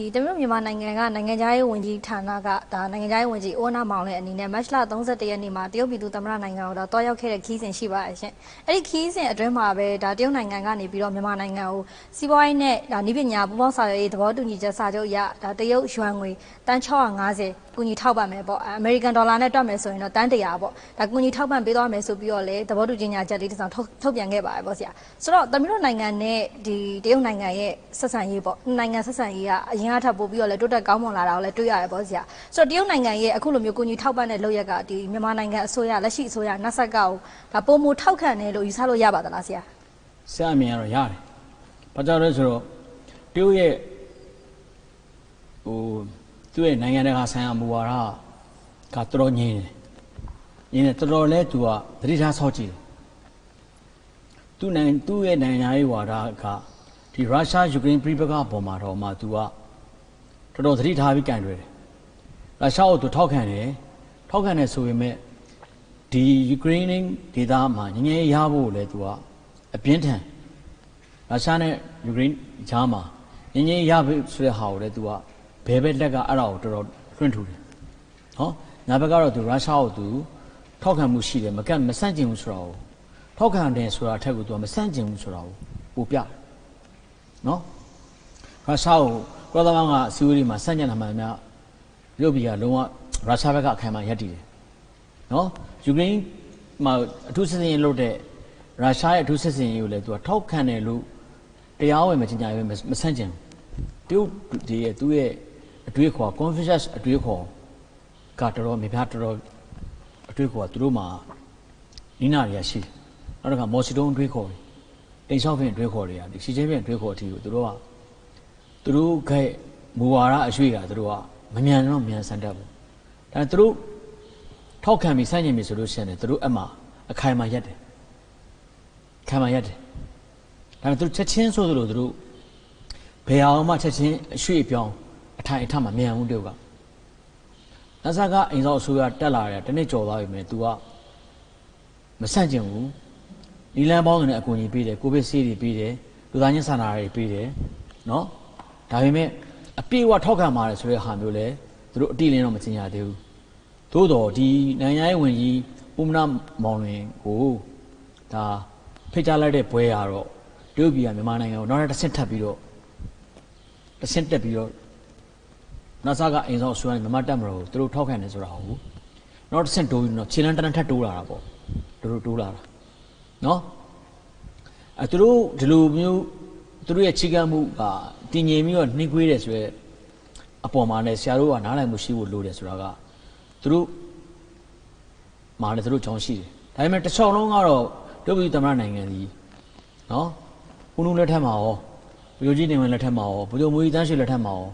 ဒီတမျိုးမြန်မာနိုင်ငံကနိုင်ငံသားရေးဝန်ကြီးဌာနကဒါနိုင်ငံသားရေးဝန်ကြီးအိုနာမောင်လည်းအနေနဲ့မတ်လ31ရက်နေ့မှာတရုတ်ပြည်သူသမ္မတနိုင်ငံကိုဒါတွားရောက်ခဲ့တဲ့ခီးစဉ်ရှိပါရဲ့ရှင်။အဲ့ဒီခီးစဉ်အတွင်းမှာပဲဒါတရုတ်နိုင်ငံကနေပြီးတော့မြန်မာနိုင်ငံကိုစီးပွားရေးနဲ့ဒါနိပညာပူးပေါင်းဆောင်ရွက်ရေးသဘောတူညီချက်စာချုပ်အရဒါတရုတ်ယွမ်ငွေတန်650 ကူညီထောက်ပံ့မယ်ပေါ့အမေရိကန်ဒေါ်လာနဲ့တွက်မယ်ဆိုရင်တော့တန်း100ပေါ့ဒါကူညီထောက်ပံ့ပေးသွားမယ်ဆိုပြီးတော့လေသဘောတူညီချက်လေးတစ်စောင်ထုတ်ပြန်ခဲ့ပါတယ်ပေါ့ဆရာဆိုတော့တမီးတို့နိုင်ငံနဲ့ဒီတရုတ်နိုင်ငံရဲ့ဆက်ဆံရေးပေါ့နိုင်ငံဆက်ဆံရေးကအရင်ကထပ်ပို့ပြီးတော့လေတိုးတက်ကောင်းမွန်လာတာကိုလည်းတွေ့ရတယ်ပေါ့ဆရာဆိုတော့တရုတ်နိုင်ငံရဲ့အခုလိုမျိုးကူညီထောက်ပံ့တဲ့လုပ်ရက်ကဒီမြန်မာနိုင်ငံအစိုးရလက်ရှိအစိုးရနတ်ဆက်ကကိုဒါပုံမူထောက်ခံတယ်လို့ယူဆလို့ရပါသလားဆရာဆရာအမြင်ကတော့ရတယ်။ဘာကြောင့်လဲဆိုတော့တရုတ်ရဲ့ဟို သူ့ရဲ့နိုင်ငံတကာဆိုင်ရာမူဝါဒကတော်တော်ငြင်းတယ်။ငြင်းတယ်တော်တော်လဲသူကသတိထားဆောက်ကြည့်တယ်။သူ့နိုင်ငံသူ့ရဲ့နိုင်ငံရေးဝါဒကဒီရုရှားယူကရိန်းပြည်ပကပေါ်မှာတော့မှသူကတော်တော်သတိထားပြီးကြင်တွေ့တယ်။ရုရှားကိုသူထောက်ခံတယ်။ထောက်ခံတယ်ဆိုပေမဲ့ဒီယူကရိန်းဒေသမှာငြင်းငြင်းရဖို့လဲသူကအပြင်းထန်ရုရှားနဲ့ယူကရိန်းကြားမှာငင်းငင်းရပြီဆိုတဲ့ဟာကိုလည်း तू က ဘယ်ဘက်လက်ကအဲ့ဒါကိုတော်တော်လွှင့်ထူတယ်နော်ငါဘက်ကတော့သူရုရှားကိုသူထောက်ခံမှုရှိတယ်မကန့်မဆန့်ကျင်ဘူးဆိုတာကိုထောက်ခံတယ်ဆိုတာအထက်ကိုသူကမဆန့်ကျင်ဘူးဆိုတာကိုပို့ပြနော်ရုရှားကိုကုလသမဂ္ဂအစည်းအဝေးတွေမှာဆန့်ကျင်တာမှန်များရုပ်ပြည်ကလုံးဝရုရှားဘက်ကအခိုင်အမာရပ်တည်တယ်နော်ယူကရိန်းမှာအထူးစစ်စင်ရေးလုပ်တဲ့ရုရှားရဲ့အထူးစစ်စင်ရေးကိုလည်းသူကထောက်ခံတယ်လို့တရားဝင်မကျင်ကြရဲမဆန့်ကျင်ဘူးတရုတ်ဒီရဲ့သူ့ရဲ့ အတွေးခေါ် Confucius အတွေးခေါ်ကတော်တော်မြေပြားတော်တော်အတွေးခေါ်ကသူတို့မှာနိနာတွေကရှိတယ်နောက်တစ်ခါမော်စီတုံးအတွေးခေါ်တွေတိန်ဆောက်ဖင်အတွေးခေါ်တွေကဒီရှီချင်းဖင်အတွေးခေါ်အထီကိုသူတို့ကသူတို့ကဲမူဝါဒအရွှေ့ကသူတို့ကမမြန်တော့မြန်ဆန်တတ်ဘူးဒါသူတို့ထောက်ခံပြီးဆန့်ကျင်ပြီးဆိုလို့ရှိရင်သူတို့အမှအခိုင်အမာရက်တယ်ခံမရတယ်ဒါပေမဲ့သူချက်ချင်းဆိုသလိုသူတို့ဘယ်အောင်မှချက်ချင်းအရွှေ့ပြောင်း အထိုင်အထမှမြန်ဘူးတယောက်ကနဆာကအိမ်ဆောင်အစိုးရတက်လာတယ်တနေ့ကြော်သွားပြီမယ် तू ကမဆန့်ကျင်ဘူးနီလန်းပေါင်းတွေနဲ့အကူအညီပေးတယ်ကိုဗစ်ဆေးတွေပေးတယ်လူသားချင်းစာနာတွေပေးတယ်နော်ဒါပေမဲ့အပြည့်အဝထောက်ခံပါတယ်ဆိုတဲ့ဟာမျိုးလဲသူတို့အတိအလင်းတော့မကျင်ရသေးဘူးသို့တော့ဒီနိုင်ငံရေးဝန်ကြီးဦးမနာမောင်လွင်ကိုဒါဖိတ်ကြားလိုက်တဲ့ဘွဲကတော့တရုတ်ပြည်ကမြန်မာနိုင်ငံကိုနောက်တစ်ဆင့်ထပ်ပြီးတော့တစ်ဆင့်တက်ပြီးတော့ နာဆာကအိမ်ဆောင်ဆွမ်းမြန်မာတက်မလို့သူတို့ထောက်ခံတယ်ဆိုတာဟုတ်နောက်တစ်ဆင့်တိုးပြီးတော့ခြေလန်းတန်းထပ်တိုးလာတာပေါ့သူတို့တိုးလာတာနော်အဲသူတို့ဒီလိုမျိုးသူတို့ရဲ့ချိကမ်းမှုကတည်ငြိမ်ပြီးတော့နှိကွေးတယ်ဆိုရဲအပေါ်မှာလည်းဆရာတို့ကနားလည်မှုရှိဖို့လိုတယ်ဆိုတာကသူတို့မှာလည်းသူတို့ကြောင်းရှိတယ်ဒါပေမဲ့တစ်ချောင်းလုံးကတော့တုတ်ပြည်သမ္မတနိုင်ငံကြီးနော်ဦးနုလက်ထက်မှာရောဗိုလ်ချုပ်ကြီးနေဝင်လက်ထက်မှာရောဗိုလ်ချုပ်မွေးတန်းရှိလက်ထက်မှာရော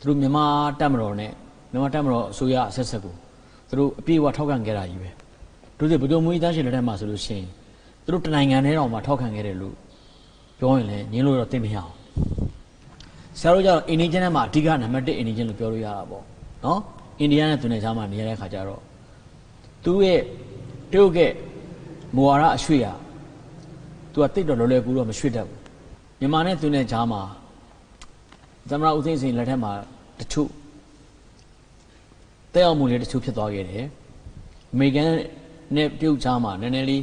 သူတို့မြန်မာတပ်မတော်နဲ့မြန်မာတပ်မတော်အစိုးရအဆက်ဆက်ကိုသူတို့အပြည့်အဝထောက်ခံခဲ့တာကြီးပဲတို့တွေဗိုလ်ချုပ်မွေးတန်းရှိလက်ထက်မှာဆိုလို့ရှိရင်သူတို့တနိုင်ငံထဲတော်မှာထောက်ခံခဲ့တယ်လို့ပြောရင်လည်းညင်းလို့တော့သိမရအောင်ဆရာတို့ကျတော့အိန္ဒိယနဲ့မှာအဓိကနံပါတ်1အိန္ဒိယလို့ပြောလို့ရတာပေါ့နော်အိန္ဒိယနဲ့သူနဲ့ကြားမှာနေရတဲ့ခါကျတော့သူ့ရဲ့တရုတ်ကမူဝါဒအရွှေ့ရသူကတိတ်တော့လော်လွယ်ကူတော့မရွှေ့တတ်ဘူးမြန်မာနဲ့သူနဲ့ဂျားမှာ သမရဦးသိန်းစိန်လက်ထက်မှာတချို့တဲ့အောင်မှုတွေတချို့ဖြစ်သွားခဲ့တယ်အမေရိကန်နဲ့တရုတ်ဂျားမှာနည်းနည်းလေး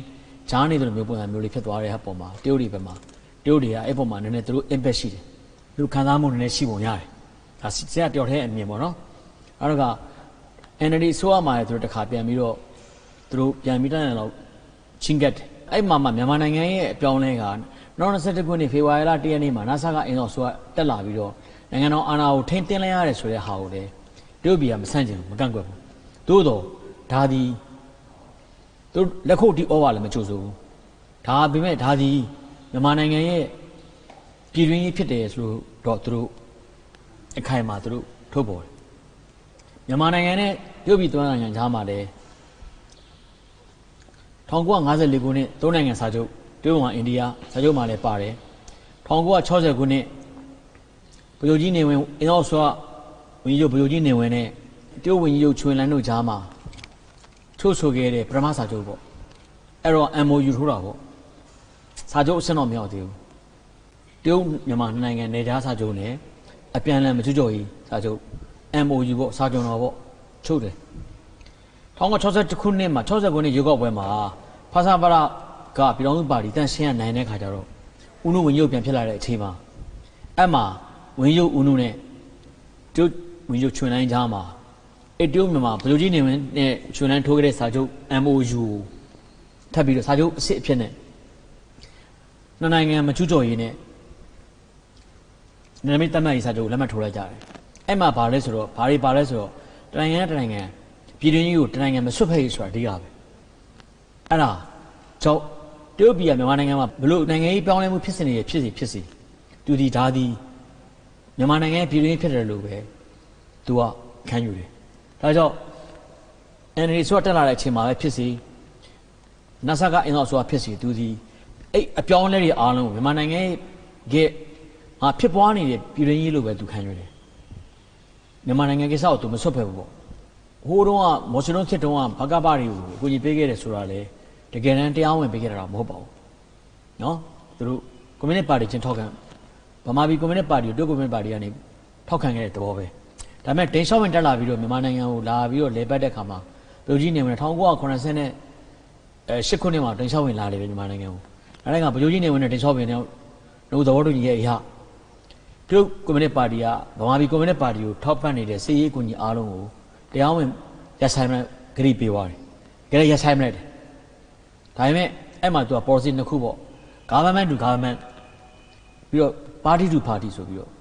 ဂျားနေတယ်လို့မျိုးပုံစံမျိုးလေးဖြစ်သွားတဲ့ဟာပေါ်မှာတရုတ်တွေဘက်မှာတရုတ်တွေကအဲ့ပေါ်မှာနည်းနည်းသူတို့ impact ရှိတယ်သူတို့ခံစားမှုနည်းနည်းရှိပုံရတယ်ဒါဆရာတယောက်တည်းအမြင်ပေါ့နော်အဲ့တော့က NLD ဆိုရမှာလေသူတို့တခါပြန်ပြီးတော့သူတို့ပြန်ပြီးတန်းတယ်တော့ချင်းကတ်အဲ့မှာမှမြန်မာနိုင်ငံရဲ့အပြောင်းလဲကနောက်21ခုနှစ်ဖေဖော်ဝါရီလ1ရက်နေ့မှာ NASA ကအင်တော်ဆိုတာတက်လာပြီးတော့ နိုင်ငံတော်အာဏာကိုထိန်းသိမ်းလိုက်ရတယ်ဆိုတဲ့ဟာကိုလေတရုတ်ပြည်ကမဆန့်ကျင်ဘူးမကန့်ကွက်ဘူးသို့တော့ဒါဒီသူလက်ခုပ်တီဩဝါလည်းမချိုးဆိုဘူးဒါပေမဲ့ဒါဒီမြန်မာနိုင်ငံရဲ့ပြည်တွင်းရေးဖြစ်တယ်ဆိုတော့သူတို့အခိုင်အမာသူတို့ထုတ်ပေါ်တယ်မြန်မာနိုင်ငံနဲ့တရုတ်ပြည်သွမ်းနိုင်ငံကြားမှာလည်း1954ခုနှစ်သုံးနိုင်ငံစာချုပ်တရုတ်မှာအိန္ဒိယစာချုပ်မှာလည်းပါတယ်1960ခုနှစ် ဗိုလ်ချုပ်ကြီးနေဝင်အင်းအောင်စွာဝန်ကြီးချုပ်ဗိုလ်ချုပ်ကြီးနေဝင်နဲ့တရုတ်ဝန်ကြီးချုပ်ချွင်လန်းတို့ကြားမှာထုတ်ဆိုခဲ့တဲ့ပထမစာချုပ်ပေါ့အဲ့တော့ MOU ထိုးတာပေါ့စာချုပ်အဆင့်တော့မရောက်သေးဘူးတရုတ်မြန်မာနိုင်ငံနယ်ခြားစာချုပ်နဲ့အပြန်အလှန်မချွတ်ကြော်ရေးစာချုပ် MOU ပေါ့စာချုပ်တော်ပေါ့ချုပ်တယ်1961ခုနှစ်မှာ60ခုနှစ်ရွေးကောက်ပွဲမှာဖာစာပါရကပြည်တော်စုပါတီတန်ရှင်းရနိုင်တဲ့ခါကျတော့ဦးနုဝင်ရုပ်ပြန်ဖြစ်လာတဲ့အချိန်မှာအဲ့မှာ ဝင်ရုပ်ဦးနုနဲ့ကျုပ်ဝင်ရုပ်ချွန်တိုင်းကြားမှာအတရုတ်မြန်မာဗလူကြီးနေဝင်နဲ့ချွန်တိုင်းထိုးခဲ့တဲ့စာချုပ် MOU ကိုထပ်ပြီးတော့စာချုပ်အစ်စ်အဖြစ်နဲ့နှစ်နိုင်ငံမချွတ်ကြော်ရေးနဲ့နာမည်တတ်မှတ်ရေးစာချုပ်ကိုလက်မှတ်ထိုးလိုက်ကြတယ်။အဲ့မှာဘာလဲဆိုတော့ဘာတွေပါလဲဆိုတော့တနိုင်ငံနဲ့တနိုင်ငံပြည်တွင်းကြီးကိုတနိုင်ငံမဆွတ်ဖက်ရေးဆိုတာအဓိကပဲ။အဲ့ဒါကြောင့်တရုတ်ပြည်ကမြန်မာနိုင်ငံမှာဘလို့နိုင်ငံရေးပြောင်းလဲမှုဖြစ်စဉ်တွေဖြစ်စီဖြစ်စီသူဒီဒါဒီ မြန်မာနိုင်ငံရဲ့ပြည်တွင်းဖြစ်တယ်လို့ပဲသူကခံယူတယ်။ဒါကြောင့် NLD ဆိုတက်လာတဲ့အချိန်မှာပဲဖြစ်စီ NASA ကအင်တော့ဆိုတာဖြစ်စီသူဒီအဲ့အပြောင်းအလဲတွေအားလုံးကိုမြန်မာနိုင်ငံရဲ့ငါဖြစ်ပွားနေတဲ့ပြည်တွင်းရေးလို့ပဲသူခံယူတယ်မြန်မာနိုင်ငံကိစ္စကိုသူမဆွတ်ဖက်ဘူးပေါ့ဟိုတုန်းကမော်စလွန်ခေတ်တုန်းကဘကပတွေကိုအကူကြီးပေးခဲ့တယ်ဆိုတာလေတကယ်တမ်းတရားဝင်ပေးခဲ့တာတော့မဟုတ်ပါဘူးနော်သူတို့ကွန်မြူနစ်ပါတီချင်းထောက်ခံ ဗမာပြည်ကွန်မြူနစ်ပါတီကိုတွတ်ကွန်မြူနစ်ပါတီကနေထောက်ခံခဲ့တဲ့သဘောပဲဒါပေမဲ့တင်ရှော့ဝင်တက်လာပြီးတော့မြန်မာနိုင်ငံကိုလာပြီးတော့လေပတ်တဲ့ခါမှာလူကြီးနေဝင်1980နဲ့အဲ၈ခုနှစ်မှာတင်ရှော့ဝင်လာတယ်ပဲမြန်မာနိုင်ငံကိုအဲဒါကဗိုလ်ချုပ်ကြီးနေဝင်တဲ့တင်ရှော့ဝင်တဲ့တို့သဘောတူညီရဲ့အရာတရုတ်ကွန်မြူနစ်ပါတီကဗမာပြည်ကွန်မြူနစ်ပါတီကိုထောက်ပံ့နေတဲ့စစ်ရေးအကူအညီအားလုံးကိုတရားဝင်ရပ်ဆိုင်မလိုက်ဂရိပေးသွားတယ်။ကြရရပ်ဆိုင်မလိုက်တယ်။ဒါပေမဲ့အဲ့မှာသူက policy နှစ်ခုပေါ့ government to government ပြီးတော့ party to party ဆိုပြီးတော့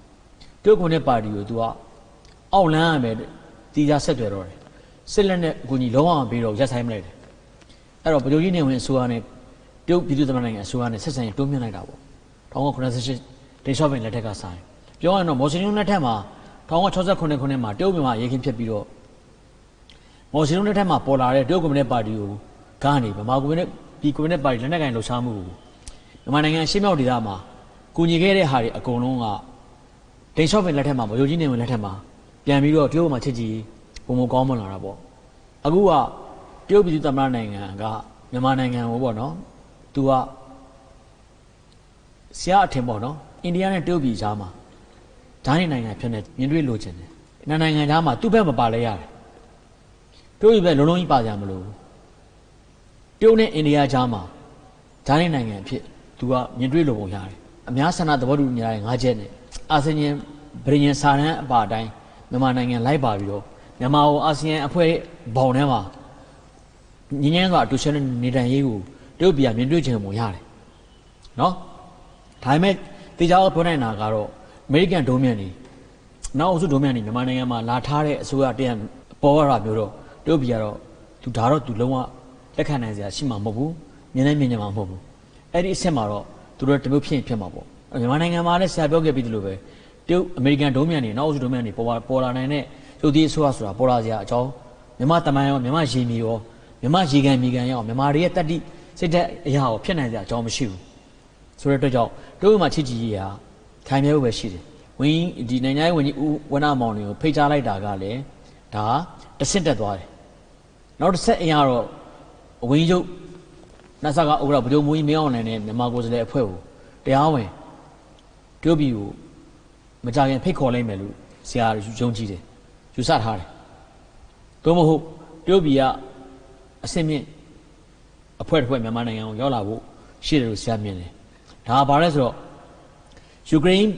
တရုတ်ကွန်မြူနစ်ပါတီကိုသူကအောက်လန်းရမယ်တီးခြားဆက်သွယ်တော့တယ်။စစ်လက်နဲ့အကူအညီလုံးဝမပေးတော့ရပ်ဆိုင်မလိုက်တယ်။အဲ့တော့ဗိုလ်ချုပ်ကြီးနေဝင်အစိုးရနဲ့တရုတ်ပြည်သူ့သမ္မတနိုင်ငံအစိုးရနဲ့ဆက်ဆံရေးတိုးမြှင့်လိုက်တာပေါ့။1988ဒေရှော့ပင်လက်ထက်ကဆိုင်။ပြောရရင်တော့မော်စီနုလက်ထက်မှာ1968ခုနှစ်မှာတရုတ်မြန်မာရေခင်ဖြစ်ပြီးတော့မော်စီနုလက်ထက်မှာပေါ်လာတဲ့တရုတ်ကွန်မြူနစ်ပါတီကိုကနေဗမာကွန်မြူနစ်ပြည်ကွန်မြူနစ်ပါတီလက်နက်ကင်လှုပ်ရှားမှုကိုမြန်မာနိုင်ငံရှေ့မြောက်ဒေသမှာ ကူညီခဲ့တဲ့ဟာတွေအကုန်လုံးကဒေရှော့ပင်လက်ထက်မှာဗိုလ်ချုပ်ကြီးနေဝင်လက်ထက်မှာပြန်ပြီးတော့တရုတ်မှာချစ်ကြည်ပုံမကောင်းမလာတာပေါ့အခုကတရုတ်ပြည်သူ့သမ္မတနိုင်ငံကမြန်မာနိုင်ငံကိုပေါ့နော်သူကဆရာအထင်ပေါ့နော်အိန္ဒိယနဲ့တရုတ်ပြည်ကြားမှာဓာတ်နိုင်ငံဖြစ်နေမြင်တွေ့လိုချင်တယ်။နှစ်နိုင်ငံကြားမှာသူ့ဘက်မပါလဲရတယ်။တရုတ်ပြည်ဘက်လုံးလုံးကြီးပါကြမလို့တရုတ်နဲ့အိန္ဒိယကြားမှာဓာတ်နိုင်ငံဖြစ်သူကမြင်တွေ့လိုပုံရတယ်။ အများဆန္ဒသဘောတူညီတဲ့၅ချက်နဲ့အာဆီယံဗြိဉ္ဉ်စာတမ်းအပါအတိုင်းမြန်မာနိုင်ငံလိုက်ပါပြီးတော့မြန်မာကိုအာဆီယံအဖွဲ့ဘောင်ထဲမှာငင်းငင်းစွာအတူရှင်းနေထိုင်ရေးကိုတရုတ်ပြည်ကမြင်တွေ့ချင်ပုံရတယ်။နော်။ဒါပေမဲ့တေချာပြောနိုင်တာကတော့အမေရိကန်ဒုံးမြန်နေနောက်အုပ်စုဒုံးမြန်နေမြန်မာနိုင်ငံမှာလာထားတဲ့အစိုးရတရံပေါ်ရတာမျိုးတော့တရုတ်ပြည်ကတော့သူဒါတော့သူလုံးဝလက်ခံနိုင်စရာရှိမှာမဟုတ်ဘူးမြင်နိုင်မြင်ကြမှာမဟုတ်ဘူးအဲ့ဒီအဆင့်မှာတော့ သူတို့တမျိုးဖြစ်ရင်ဖြစ်မှာပေါ့မြန်မာနိုင်ငံမှာလည်းဆရာပြောခဲ့ပြီးသလိုပဲတရုတ်အမေရိကန်ဒုံးမြန်နေနောက်အုပ်စုဒုံးမြန်နေပေါ်ပေါ်လာနိုင်တဲ့ရုပ်သီးအစိုးရဆိုတာပေါ်လာစရာအကြောင်းမြန်မာတမန်ရောမြန်မာရေမီရောမြန်မာရေကန်မြေကန်ရောမြန်မာတွေရဲ့တတ္တိစိတ်သက်အရာကိုဖြစ်နိုင်စရာအကြောင်းမရှိဘူးဆိုတဲ့အတွက်ကြောင့်တို့မှာချစ်ကြည်ရေးဟာခိုင်မြဲဖို့ပဲရှိတယ်။ဝင်းဒီနိုင်ငံရေးဝန်ကြီးဦးဝနမောင်တွေကိုဖိတ်ကြားလိုက်တာကလည်းဒါတစ်ဆင့်တက်သွားတယ်။နောက်တစ်ဆက်အင်ကတော့ဝင်းရုပ် နတ်ဆာကဥက္ကဋ္ဌဗကြုံမူကြီးမင်းအောင်နိုင်တဲ့မြန်မာကိုယ်စားလှယ်အဖွဲ့ကိုတရားဝင်တရုတ်ပြည်ကိုမကြခင်ဖိတ်ခေါ်လိုက်မယ်လို့ဆရာယုံကြည်တယ်။ယူဆထားတယ်။သို့မဟုတ်တရုတ်ပြည်ကအစင်မြင့်အဖွဲ့တစ်ဖွဲ့မြန်မာနိုင်ငံကိုရောက်လာဖို့ရှိတယ်လို့ဆရာမြင်တယ်။ဒါကဘာလဲဆိုတော့ယူကရိန်း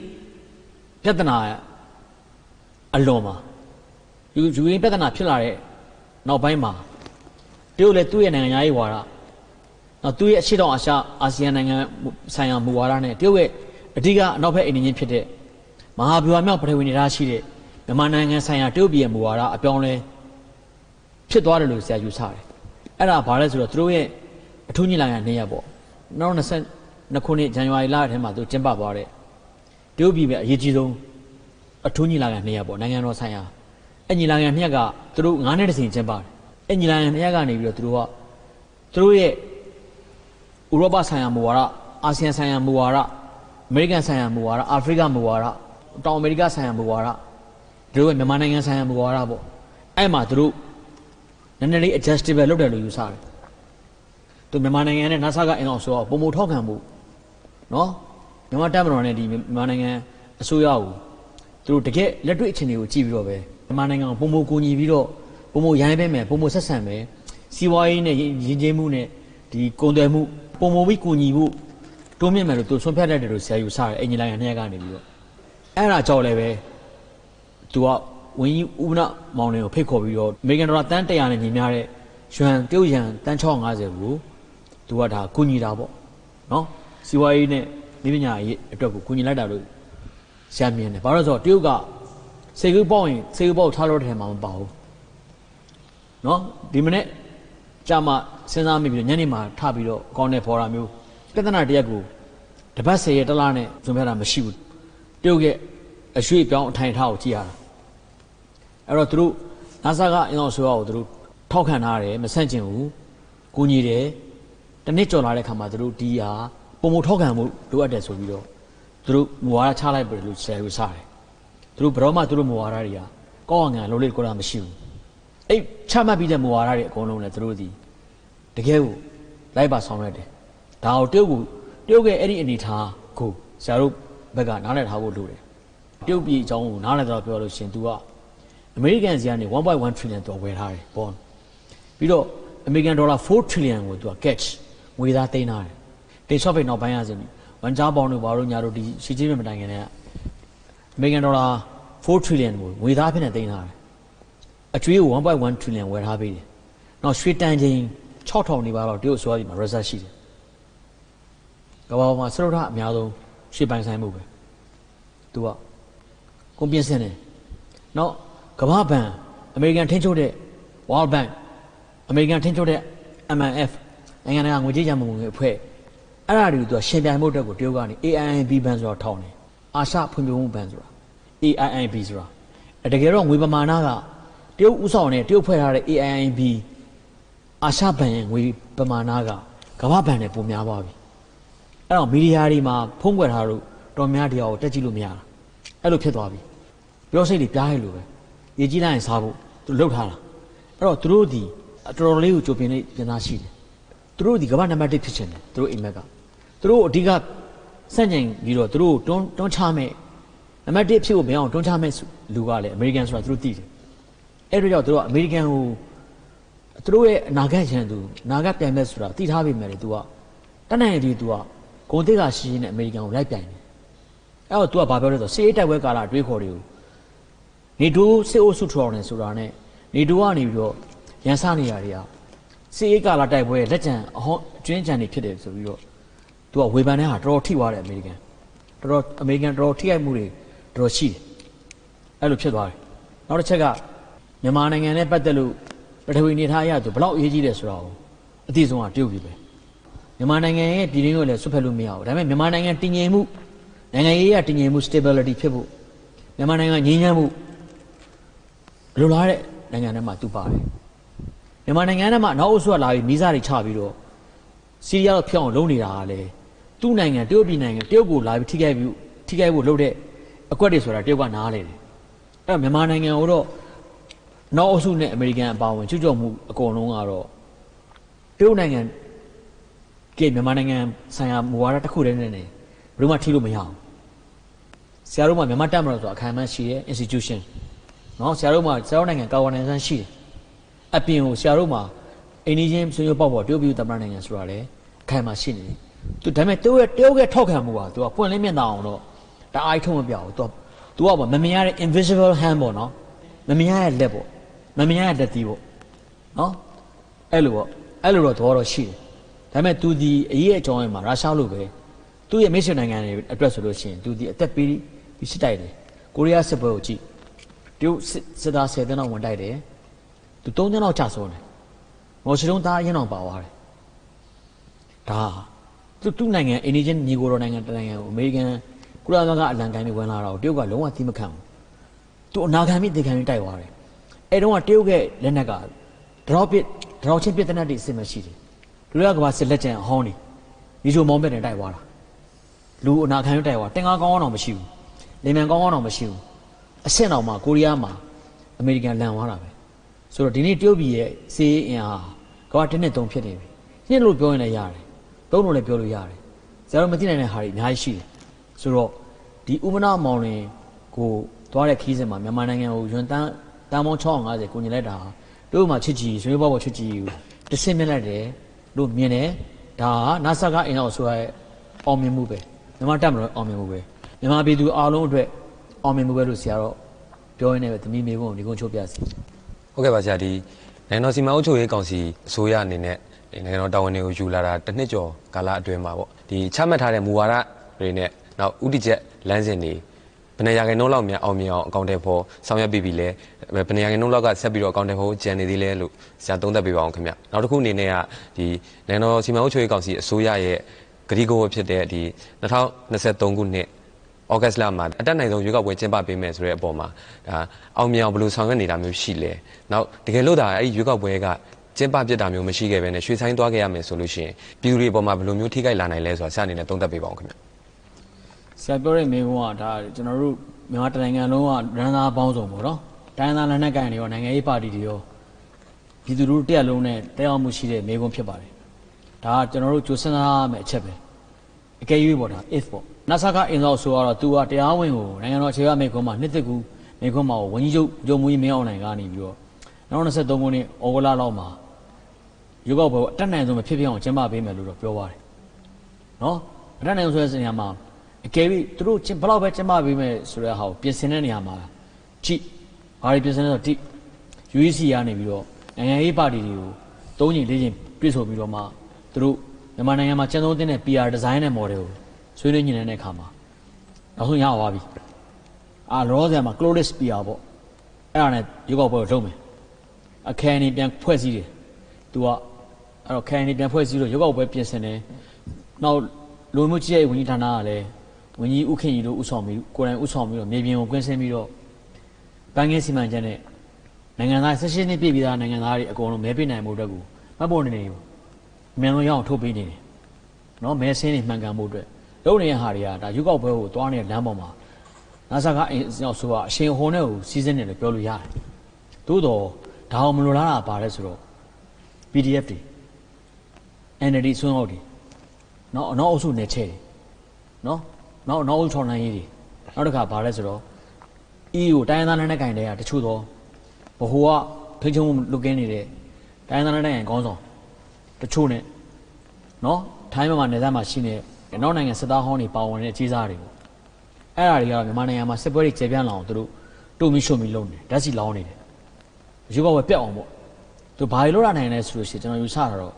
ပြဿနာအလွန်မှာယူယူကရိန်းပြဿနာဖြစ်လာတဲ့နောက်ပိုင်းမှာတရုတ်လည်းသူ့ရဲ့နိုင်ငံရေးဝါဒ နောက်သူ့ရဲ့အရှိတောင်အာရှအာဆီယံနိုင်ငံဆိုင်ရာမူဝါဒနဲ့တရုတ်ရဲ့အဓိကအနောက်ဘက်အိန္ဒိယဖြစ်တဲ့မဟာဗျူဟာမြောက်ပထဝီနေသားရှိတဲ့မြန်မာနိုင်ငံဆိုင်ရာတရုတ်ပြည်ရဲ့မူဝါဒအပြောင်းလဲဖြစ်သွားတယ်လို့ဆရာယူဆတယ်။အဲ့ဒါဘာလဲဆိုတော့သူတို့ရဲ့အထူးညီလာခံနေ့ရက်ပေါ့။နောက်20နှစ်ခုနှစ်ဇန်နဝါရီလထဲမှာသူကျင်းပသွားတဲ့တရုတ်ပြည်ပဲအရေးကြီးဆုံးအထူးညီလာခံနှစ်ရက်ပေါ့နိုင်ငံတော်ဆိုင်ရာအဲ့ညီလာခံနှစ်ရက်ကသူတို့9နှစ်တစ်ချိန်ကျင်းပတယ်အဲ့ညီလာခံနှစ်ရက်ကနေပြီးတော့သူတို့ကသူတို့ရဲ့ ဥရောပဆိုင်ရာမူဝါဒအာဆီယံဆိုင်ရာမူဝါဒအမေရိကန်ဆိုင်ရာမူဝါဒအာဖရိကမူဝါဒတောင်အမေရိကဆိုင်ရာမူဝါဒသူတို့ရဲ့မြန်မာနိုင်ငံဆိုင်ရာမူဝါဒပေါ့အဲ့မှာသူတို့နည်းနည်းလေး adjustable လုပ်တယ်လို့ယူဆတယ်သူမြန်မာနိုင်ငံနဲ့ NASA ကအင်အောင်ဆိုတော့ပုံမထောက်ခံမှုနော်မြန်မာတပ်မတော်နဲ့ဒီမြန်မာနိုင်ငံအစိုးရကိုသူသူတို့တကယ်လက်တွေ့အခြေအနေကိုကြည့်ပြီးတော့ပဲမြန်မာနိုင်ငံကိုပုံမကူညီပြီးတော့ပုံမရိုင်းပေးမယ်ပုံမဆက်ဆံမယ်စီးပွားရေးနဲ့ရင်းချင်းမှုနဲ့ဒီကုန်သွယ်မှု ပုံမပြီးကူညီမှုတိုးမြင့်မယ်လို့သူဆွန့်ဖြတ်တတ်တယ်လို့ဆရာယူဆတယ်အင်ဂျင်နီယာနှစ်ယောက်ကနေပြီးတော့အဲ့ဒါကြောင့်လည်းပဲသူကဝင်းကြီးဦးနမောင်လင်းကိုဖိတ်ခေါ်ပြီးတော့အမေရိကန်ဒေါ်လာတန်း100နဲ့ညီမျှတဲ့ယွမ်တရုတ်ယွမ်တန်း650ကိုသူကဒါကူညီတာပေါ့နော်စီဝါရေးနဲ့မိပညာရေးအတွက်ကိုကူညီလိုက်တာလို့ဆရာမြင်တယ်ဘာလို့လဲဆိုတော့တရုတ်ကစေကူပေါ့ရင်စေကူပေါ့ထားလို့တယ်မှာမပါဘူးနော်ဒီမနေ့ ကြာမှစဉ်းစားမိပြီးတော့ညနေမှာထပြီးတော့ကောင်းတဲ့ဖော်တာမျိုးပြဿနာတစ်ရက်ကိုတပတ်10ရက်တစ်လားနဲ့ဇွန်ပြတာမရှိဘူးတရုတ်ရဲ့အရွှေ့ပြောင်းအထိုင်ထားကိုကြည့်ရတာအဲ့တော့သူတို့ NASA ကအင်အောင်ဆိုရကိုသူတို့ထောက်ခံထားတယ်မဆန့်ကျင်ဘူးကိုညီတယ်တနစ်ကြော်လာတဲ့ခါမှာသူတို့ဒီဟာပုံမထောက်ခံမှုလိုအပ်တယ်ဆိုပြီးတော့သူတို့မူဝါဒချလိုက်ပြီလို့ဆရာယူဆတယ်သူတို့ဘယ်တော့မှသူတို့မူဝါဒတွေကကောင်းအောင်ငံလုံးလေးကိုလာမရှိဘူးအဲ့ချမှတ်ပြီးတဲ့မူဝါဒတွေအကုန်လုံးလည်းသူတို့ဒီ တကယ်ကိုလိုက်ပါဆောင်ရွက်တယ်ဒါကိုတရုတ်ကိုတရုတ်ရဲ့အဲ့ဒီအနေထားကိုဆရာတို့ဘက်ကနားလည်ထားဖို့လိုတယ်တရုတ်ပြည်အကြောင်းကိုနားလည်တော့ပြောလို့ရှရင် तू ကအမေရိကန်စီကနေ1.1 trillion တော့ဝယ်ထားတယ် bond ပြီးတော့အမေရိကန်ဒေါ်လာ4 trillion ကိုသူက catch ငွေသားသိမ်းထားတယ်တေချော့ဖိတ်နောက်ပိုင်းရစပြီဝန်ကြားပေါင်းတို့ဘာလို့ညာတို့ဒီရှီချင်းမတိုင်ခင်တည်းကအမေရိကန်ဒေါ်လာ4 trillion ကိုငွေသားဖြစ်နေသိမ်းထားတယ်အကျွေးကို1.1 trillion ဝယ်ထားပေးတယ်နောက်ရွှေတန်ချိန် 6000နေပါတော့တရုတ်ဆိုရဒီမှာ reserve ရှိတယ်ကမ္ဘာပေါ်မှာစရုပ်ထအများဆုံးရွှေပိုင်ဆိုင်မှုပဲသူကကုန်ပြင်းစင်းတယ်နောက်ကမ္ဘာဘဏ်အမေရိကန်ထိန်းချုပ်တဲ့ World Bank အမေရိကန်ထိန်းချုပ်တဲ့ MMF နိုင်ငံတကာငွေကြေးရန်ပုံငွေအဖွဲ့အဲ့ဒါတွေကိုသူကရှင်ပြိုင်မှုအတွက်ကိုတရုတ်ကနေ AIIB ဘဏ်ဆိုတာထောင်းတယ်အာရှဖွံ့ဖြိုးမှုဘဏ်ဆိုတာ AIIB ဆိုတာအဲ့တကယ်တော့ငွေပမာဏကတရုတ်ဥဆောင်တဲ့တရုတ်ဖွဲ့ထားတဲ့ AIIB အာရှဘဏ်ရဲ့ငွေပမာဏကကမ္ဘာဘဏ်နဲ့ပိုများသွားပြီအဲ့တော့မီဒီယာတွေမှာဖုံးကွယ်ထားလို့တော်များတရားကိုတက်ကြည့်လို့မရတာအဲ့လိုဖြစ်သွားပြီပြောစိတ်တွေပြားရလို့ပဲရေကြီးလိုက်ရင်စားဖို့သူလှုပ်ထားတာအဲ့တော့သူတို့ဒီအတော်တော်လေးကိုကြိုပင်လေးပြန်သားရှိတယ်သူတို့ဒီကမ္ဘာနံပါတ်1ဖြစ်ချင်တယ်သူတို့အိမ်မက်ကသူတို့အဓိကစန့်ကျင်ပြီးတော့သူတို့တွန်းတွန်းချမဲ့နံပါတ်1ဖြစ်ဖို့မရအောင်တွန်းချမဲ့လူကလည်းအမေရိကန်ဆိုတာသူတို့သိတယ်အဲ့တော့ကြောင့်သူတို့ကအမေရိကန်ကို သူတို့ရဲ့အနာဂတ်ရန်သူအနာဂတ်ပြိုင်မဲ့ဆိုတာသိထားပြီမယ်လေ तू ကတတ်နိုင်ရင်ဒီ तू ကဂုံတိတ်ကရှိရှိနဲ့အမေရိကန်ကိုလိုက်ပြိုင်တယ်အဲ့တော့ तू ကဘာပြောလဲဆိုတော့စီးအေးတိုက်ပွဲကာလအတွေးခေါ်တွေကို နေတိုးစစ်အုပ်စုထော်တယ်ဆိုတာနဲ့နေတိုးကနေပြီးတော့ရန်စနေရတွေကစစ်အေးကာလာတိုက်ပွဲရဲ့လက်ကျန်အဟောင်းအကျွင်းကြံတွေဖြစ်တယ်ဆိုပြီးတော့သူကဝေဖန်တဲ့ဟာတော်တော်ထိသွားတယ်အမေရိကန်တော်တော်အမေရိကန်တော်တော်ထိခိုက်မှုတွေတော်တော်ရှိတယ်အဲ့လိုဖြစ်သွားတယ်နောက်တစ်ချက်ကမြန်မာနိုင်ငံနဲ့ပတ်သက်လို့ ပထဝီနေထားအရသူဘလောက်အရေးကြီးတယ်ဆိုတာကိုအသိဆုံးကတရုတ်ပြည်ပဲမြန်မာနိုင်ငံရဲ့ပြည်ရင်းကိုလည်းဆွတ်ဖက်လို့မရဘူးဒါပေမဲ့မြန်မာနိုင်ငံတည်ငြိမ်မှုနိုင်ငံရေးအရတည်ငြိမ်မှု stability ဖြစ်ဖို့မြန်မာနိုင်ငံငြိမ်းချမ်းမှုလိုလားတဲ့နိုင်ငံထဲမှာသူပါတယ်မြန်မာနိုင်ငံထဲမှာနောက်အုပ်စုကလာပြီးမိစားတွေချပြီးတော့စီးရီးယားတော့ဖျောက်အောင်လုပ်နေတာကလည်းသူ့နိုင်ငံတရုတ်ပြည်နိုင်ငံတရုတ်ကိုလာပြီးထိခိုက်ပြီးထိခိုက်ဖို့လုပ်တဲ့အကွက်တွေဆိုတာတရုတ်ကနားလေတယ်အဲ့တော့မြန်မာနိုင်ငံကိုတော့ နောက်အုပ်စုနဲ့အမေရိကန်အပါအဝင်ချွတ်ချော်မှုအကုန်လုံးကတော့တရုတ်နိုင်ငံကမြန်မာနိုင်ငံဆိုင်ရာမူဝါဒတစ်ခုတည်းနဲ့နေဘယ်လိုမှထိလို့မရအောင်ဆရာတို့ကမြန်မာတက်မလို့ဆိုအခမ်းအနားရှိတဲ့ institution နော်ဆရာတို့မှာဆရာတို့နိုင်ငံကာဝနယ်ဆန်းရှိတယ်အပြင်ကိုဆရာတို့မှာအိန္ဒိယချင်းဆွေးနွေးပေါက်ပေါ်တရုတ်ပြည်သမ္မတနိုင်ငံဆိုတာလေအခိုင်မှာရှိနေတယ်သူဒါပေမဲ့တရုတ်ရဲ့တရုတ်ရဲ့ထောက်ခံမှုကသူကပွင့်လင်းမြင်သာအောင်တော့တအားထုံးမပြဘူးသူကသူကမမြင်ရတဲ့ invisible hand ပေါ့နော်မမြင်ရတဲ့လက်ပေါ့ မမြင်ရတဲ့လက်သီးပေါ့နော်အဲ့လိုပေါ့အဲ့လိုတော့သဘောတော့ရှိတယ်ဒါပေမဲ့သူဒီအရေးအကြောင်းရဲ့မှာရုရှားလိုပဲသူ့ရဲ့မိတ်ဆွေနိုင်ငံတွေအတွက်ဆိုလို့ရှိရင်သူဒီအသက်ပေးပြီးစစ်တိုက်တယ်ကိုရီးယားစစ်ပွဲကိုကြည့်တရုတ်စစ်စစ်သား10တန်းလောက်ဝင်တိုက်တယ်သူ3တန်းလောက်ကြာဆုံးတယ်မော်ရှိတုံးသားအရင်အောင်ပါသွားတယ်ဒါသူသူ့နိုင်ငံအိန္ဒိယညီကိုတော်နိုင်ငံတနိုင်ငံကိုအမေရိကန်ကုလသမဂ္ဂအလံကိုင်းတွေဝင်လာတာကိုတရုတ်ကလုံးဝသီးမခံဘူးသူအနာခံပြီးသင်ခံပြီးတိုက်သွားတယ် အဲတုန်းကတရုတ်ရဲ့လက်နက်က drop it drop ချင်းပြတဲ့နက်တွေအစစ်မရှိတယ်လူရကဘာစစ်လက်ကျန်အဟောင်းနေဒီလိုမောင်းပြတဲ့တိုက်သွားတာလူအနာခံပြီးတိုက်သွားတင်ကားကောင်းအောင်တော့မရှိဘူးလင်မြန်ကောင်းအောင်တော့မရှိဘူးအဆင့်တော်မှာကိုရီးယားမှာအမေရိကန်လန်သွားတာပဲဆိုတော့ဒီနေ့တရုတ်ပြည်ရဲ့စီးအင်အားကဘာတစ်နှစ်သုံးဖြစ်နေပြီညစ်လို့ပြောရင်လည်းရတယ်သုံးလို့လည်းပြောလို့ရတယ်ဆရာတို့မသိနိုင်တဲ့ဟာတွေအများကြီးရှိတယ်ဆိုတော့ဒီဥမနာမောင်လင်ကိုသွားတဲ့ခီးစဉ်မှာမြန်မာနိုင်ငံကိုယွန်တန်း တန်ပေါင်း650ကိုညီလိုက်တာဟာတို့မှချစ်ကြည်ဆွေးဘောပေါ်ချစ်ကြည်ကိုတစ်စင်းမြင်လိုက်တယ်လို့မြင်တယ်ဒါဟာနာဆာကအင်အောင်ဆိုရတဲ့အောင်မြင်မှုပဲမြန်မာတက်မလို့အောင်မြင်မှုပဲမြန်မာပြည်သူအားလုံးအတွက်အောင်မြင်မှုပဲလို့ဆရာတော့ပြောရင်းနဲ့ပဲသမီးမေကုန်းကိုဒီကုန်းချုပ်ပြစီဟုတ်ကဲ့ပါဆရာဒီနိုင်ငံတော်စီမံအုပ်ချုပ်ရေးကောင်စီအစိုးရအနေနဲ့ဒီနိုင်ငံတော်တာဝန်တွေကိုယူလာတာတစ်နှစ်ကျော်ကာလအတွင်းမှာပေါ့ဒီချမှတ်ထားတဲ့မူဝါဒတွေနဲ့နောက်ဥတီချက်လမ်းစဉ်တွေ ဘယ်နေရာခိုင်နှုန်းလောက်များအောင်မြင်အောင်အကောင့်တွေဖော်ဆောင်ရွက်ပြီးပြီလဲဘယ်နေရာခိုင်နှုန်းလောက်ကဆက်ပြီးတော့အကောင့်တွေဖော်ကြံနေသေးလဲလို့ဆရာသုံးသပ်ပေးပါအောင်ခင်ဗျနောက်တစ်ခုအနေနဲ့ကဒီနိုင်ငံတော်စီမံအုပ်ချုပ်ရေးကောင်စီအစိုးရရဲ့ဂရီကိုဖြစ်တဲ့ဒီ2023ခုနှစ်ဩဂတ်စ်လမှာအတက်နိုင်ဆုံးရွေးကောက်ပွဲကျင်းပပေးမယ်ဆိုတဲ့အပေါ်မှာဒါအောင်မြင်အောင်ဘယ်လိုဆောင်ရွက်နေတာမျိုးရှိလဲ။နောက်တကယ်လို့ဒါအဲ့ဒီရွေးကောက်ပွဲကကျင်းပပြစ်တာမျိုးမရှိခဲ့ဘဲနဲ့ရွှေဆိုင်သွားခဲ့ရမယ်ဆိုလို့ရှိရင်ပြည်သူတွေအပေါ်မှာဘယ်လိုမျိုးထိခိုက်လာနိုင်လဲဆိုတာဆရာအနေနဲ့သုံးသပ်ပေးပါဦးခင်ဗျ။ ဆရာပြောတဲ့မေကုန်းကဒါကျွန်တော်တို့မြန်မာတိုင်းနိုင်ငံလုံးကရန်သားပေါင်းစုံပေါ့နော်တိုင်းသားလက်နက်ကိုင်တွေရောနိုင်ငံရေးပါတီတွေရောပြည်သူတို့တက်လုံးနဲ့တက်ရောက်မှုရှိတဲ့မေကုန်းဖြစ်ပါတယ်ဒါကကျွန်တော်တို့ကြိုးစမ်းရမယ့်အချက်ပဲအကယ်၍ပေါ့ဒါ if ပေါ့နဆာကအင်ဆောင်ဆိုတော့ तू ကတရားဝင်ကိုနိုင်ငံတော်အခြေခံမေကုန်းမှာနှစ်သက်ကူမေကုန်းမှာဝန်ကြီးချုပ်ဂျုံမူကြီးမင်းအောင်နိုင်ကနေပြီးတော့2023ခုနှစ်ဩဂုတ်လလောက်မှာရုပ်ောက်ပွဲကိုအတက်နိုင်ဆုံးမဖြစ်ဖြစ်အောင်ကျင်းပပေးမယ်လို့တော့ပြောပါတယ်နော်အတတ်နိုင်ဆိုတဲ့နေရာမှာ အကယ်၍သူတို့ကျင်းဘယ်လောက်ပဲကျင်းပပေးမယ်ဆိုတဲ့ဟာကိုပြင်ဆင်တဲ့နေရာမှာကြည့်ဘာတွေပြင်ဆင်လဲဆိုတော့ဒီ UEC ကနေပြီးတော့နိုင်ငံရေးပါတီတွေကိုသုံးချိန်လေးချိန်ပြည့်စုံပြီးတော့မှသူတို့မြန်မာနိုင်ငံမှာကျန်းသုံးတဲ့ PR design နဲ့ model ကိုဆွေးနွေးညှိနှိုင်းတဲ့အခါမှာနောက်ဆုံးရသွားပြီအာလောဆယ်မှာ closed PR ပေါ့အဲ့ဒါနဲ့ရုပ်ောက်ပွဲကိုလုပ်မယ်အခန်းနေပြန်ဖွဲ့စည်းတယ်သူကအဲ့တော့ခန်းနေပြန်ဖွဲ့စည်းလို့ရုပ်ောက်ပွဲပြင်ဆင်တယ်နောက်လူမှုကြီးရဲ့ဝန်ကြီးဌာနကလည်း ဝန်ကြီးဥခင်ကြီးတို့ဥဆောင်ပြီးကိုယ်တိုင်ဥဆောင်ပြီးတော့မြေပြင်ကိုကွင်းဆင်းပြီးတော့ဘဏ်ငယ်စီမံချက်နဲ့နိုင်ငံသား16နှစ်ပြည့်ပြီးသားနိုင်ငံသားတွေအကုန်လုံးမဲပေးနိုင်မှုအတွက်ကိုမှတ်ပေါ်နေနေဘူးအမြန်ဆုံးရအောင်ထုတ်ပေးနေတယ်နော်မဲဆင်းနေမှန်ကန်မှုအတွက်လုပ်နေတဲ့ဟာတွေကဒါရုပ်ောက်ပွဲကိုသွားနေတဲ့လမ်းပေါ်မှာနာဆာကအင်းရောက်ဆိုတော့အရှင်ဟွန်နဲ့ကိုစီးစင်းတယ်လို့ပြောလို့ရတယ်သို့တော့ဒါအောင်မလိုလားတာပါလဲဆိုတော့ PDF တွေ NLD ဆွမ်းဟုတ်တွေနော်အနောက်အုပ်စုနယ်ချဲ့တယ်နော် နောက်အနောက်အုပ်ချောင်းနိုင်ရေးတွေနောက်တစ်ခါဗာလဲဆိုတော့ EU တိုင်းရင်းသားနယ်နဲ့ကင်တဲ့ကတချို့တော့ဘဟိုကထိချုံလုကင်းနေတဲ့တိုင်းရင်းသားနယ်နဲ့ကင်ခေါင်းဆောင်တချို့နဲ့နော်ထိုင်းမြန်မာနယ်စပ်မှာရှိနေတဲ့နောက်နိုင်ငံစစ်သားဟောင်းတွေပါဝင်တဲ့ကြီးစားတွေပေါ့အဲ့ဒါတွေကတော့မြန်မာနိုင်ငံမှာစစ်ပွဲတွေကျေပြန့်လာအောင်သူတို့တို့မီရှုံမီလုံးနေဓာတ်စီလောင်းနေတယ်ရုပ်ကဝယ်ပြက်အောင်ပေါ့သူဘာတွေလုပ်ရနိုင်လဲဆိုလို့ရှိရင်ကျွန်တော်ယူဆတာတော့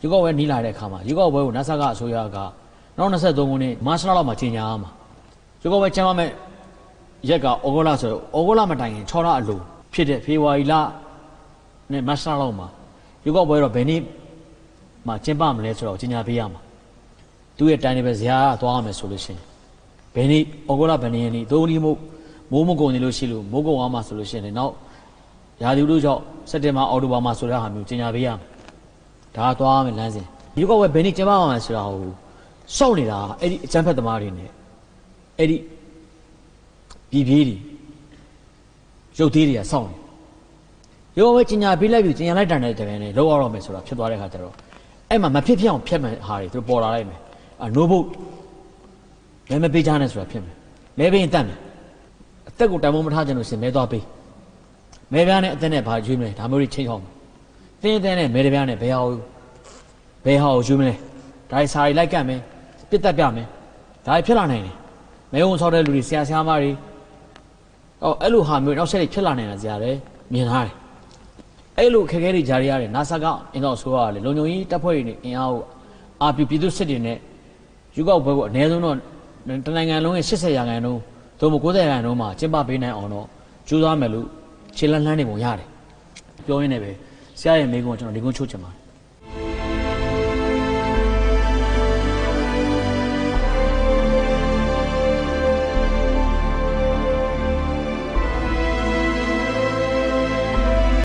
ရွေးကောက်ပွဲနီးလာတဲ့အခါမှာရွေးကောက်ပွဲကိုနတ်ဆာကအစိုးရက နောက်23ခုနှစ်မတ်လလောက်မှာကြီးညာရမှာရွေးကောက်ပွဲကျင်းပမဲ့ရက်ကဩဂုတ်လဆိုတော့ဩဂုတ်လမတိုင်ခင်6လအလိုဖြစ်တဲ့ဖေဖော်ဝါရီလနဲ့မတ်လလောက်မှာရွေးကောက်ပွဲတော့ဘယ်နေ့မှကျင်းပမလဲဆိုတော့ကြီးညာပေးရမှာသူ့ရဲ့တိုင်းတွေပဲဇရာကသွားရမယ်ဆိုလို့ရှိရင်ဘယ်နေ့ဩဂုတ်လဘယ်နေ့ရက်နေ့သုံးနေ့မို့မိုးမကုန်နေလို့ရှိလို့မိုးကုန်သွားမှာဆိုလို့ရှိရင်နောက်ရာသီဥတုကြောင့်စက်တင်ဘာအောက်တိုဘာမှာဆိုတဲ့ဟာမျိုးကြီးညာပေးရမယ်ဒါသွားမယ်လမ်းစဉ်ဒီကောက်ပဲဘယ်နည်းကျင်းပမှာလဲဆိုတာဟို စောက်နေတာအဲ့ဒီအကျန်းဖက်သမားတွေနဲ့အဲ့ဒီပြည်ပြေးတွေရုပ်သေးတွေကစောက်နေရောပဲကျင်ညာပေးလိုက်ပြီကျင်ညာလိုက်တန်တဲ့တပင်နဲ့လောက်အောင်တော့မယ်ဆိုတာဖြစ်သွားတဲ့ခါကျတော့အဲ့မှာမဖြစ်ဖြစ်အောင်ဖြတ်မှန်ဟာတွေသူတို့ပေါ်လာလိုက်မယ်အာနိုးဘုတ်မဲမပေးချနဲ့ဆိုတာဖြစ်မယ်မဲပေးရင်တတ်မယ်အသက်ကိုတန်ဖိုးမထားကြလို့ရှင်မဲသွားပေးမဲပြားနဲ့အသက်နဲ့ဘာကျွေးမလဲဒါမျိုးတွေချိန်ချောင်းမယ်တင်းတင်းနဲ့မဲတပြားနဲ့ဘယ်ဟာကိုဘယ်ဟာကိုယူမလဲဒါစာရီလိုက်ကတ်မယ် ပြစ်တက်ပြမယ်ဒါဖြစ်လာနိုင်တယ်မဲုံဆောက်တဲ့လူတွေဆရာဆရာမတွေအော်အဲ့လိုဟာမျိုးနောက်ဆက်တွေဖြစ်လာနိုင်တာဇာတ်တယ်မြင်ထားတယ်အဲ့လိုခက်ခဲတွေဂျာရီရတယ်နာဆာကအင်တော့ဆိုရတယ်လုံုံကြီးတပ်ဖွဲ့တွေနဲ့အင်အားကိုအာပြပြည်သူစစ်တွေနဲ့ယူကောက်ဘဲကိုအနည်းဆုံးတော့တနိုင်ငံလုံးရဲ့80ရာခိုင်နှုန်းသို့မဟုတ်90ရာခိုင်နှုန်းမှာကျင်းပပေးနိုင်အောင်တော့ကြိုးစားမယ်လို့ခြေလန်းလှမ်းနေပုံရတယ်ပြောရင်းနဲ့ပဲဆရာရဲ့မိကုန်းကိုကျွန်တော်ဒီကုန်းချိုးချင်ပါတယ်